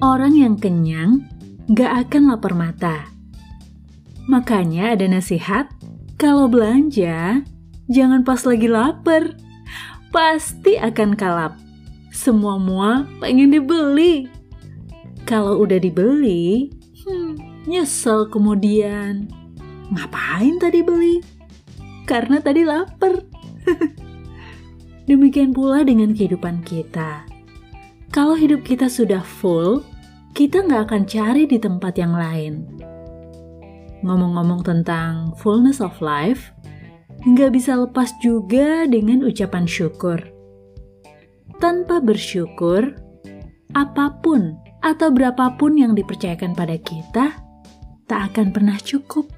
orang yang kenyang gak akan lapar mata. Makanya ada nasihat, kalau belanja, jangan pas lagi lapar. Pasti akan kalap. Semua mua pengen dibeli. Kalau udah dibeli, hmm, nyesel kemudian. Ngapain tadi beli? Karena tadi lapar. Demikian pula dengan kehidupan kita. Kalau hidup kita sudah full, kita nggak akan cari di tempat yang lain. Ngomong-ngomong tentang fullness of life, nggak bisa lepas juga dengan ucapan syukur. Tanpa bersyukur, apa pun atau berapapun yang dipercayakan pada kita tak akan pernah cukup.